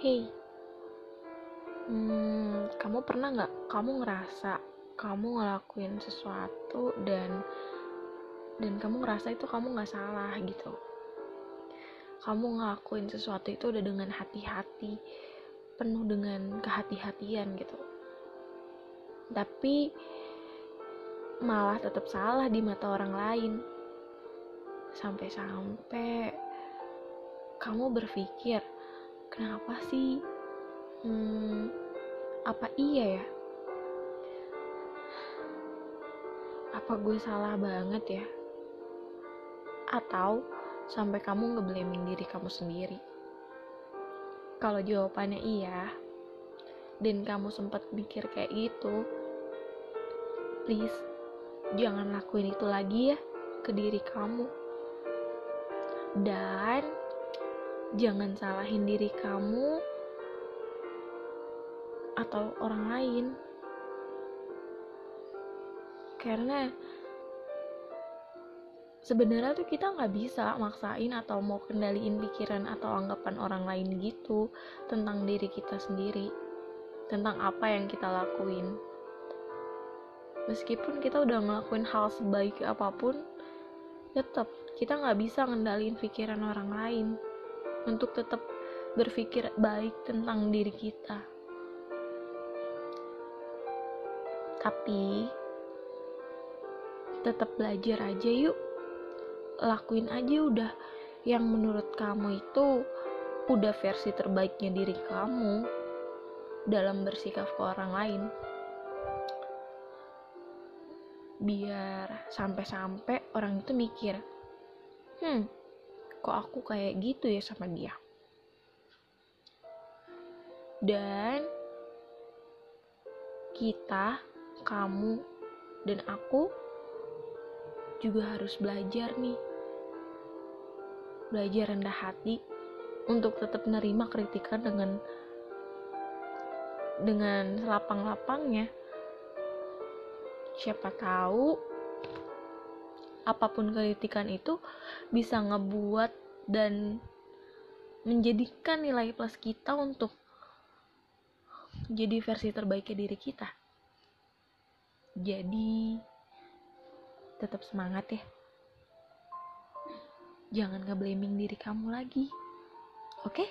Hey, hmm, kamu pernah nggak? Kamu ngerasa kamu ngelakuin sesuatu dan dan kamu ngerasa itu kamu nggak salah gitu. Kamu ngelakuin sesuatu itu udah dengan hati-hati penuh dengan kehati-hatian gitu. Tapi malah tetap salah di mata orang lain. Sampai-sampai kamu berpikir kenapa sih? Hmm, apa iya ya? Apa gue salah banget ya? Atau sampai kamu ngeblaming diri kamu sendiri? Kalau jawabannya iya dan kamu sempat mikir kayak gitu please jangan lakuin itu lagi ya ke diri kamu. Dan jangan salahin diri kamu atau orang lain. Karena sebenarnya tuh kita nggak bisa maksain atau mau kendaliin pikiran atau anggapan orang lain gitu tentang diri kita sendiri tentang apa yang kita lakuin. Meskipun kita udah ngelakuin hal sebaik apa pun tetap kita nggak bisa ngendaliin pikiran orang lain untuk tetap berpikir baik tentang diri kita. Tapi tetap belajar aja yuk. Lakuin aja udah yang menurut kamu itu udah versi terbaiknya diri kamu dalam bersikap ke orang lain. Biar sampai-sampai orang itu mikir hmm kok aku kayak gitu ya sama dia. Dan kita kamu dan aku juga harus belajar nih. Belajar rendah hati untuk tetap menerima kritikan dengan dengan selapang-lapangnya. Siapa tahu apa pun kritikan itu bisa ngebuat dan menjadikan nilai plus kita untuk jadi versi terbaiknya diri kita jadi tetap semangat ya jangan ngeblaming diri kamu lagi. Oke? Okay?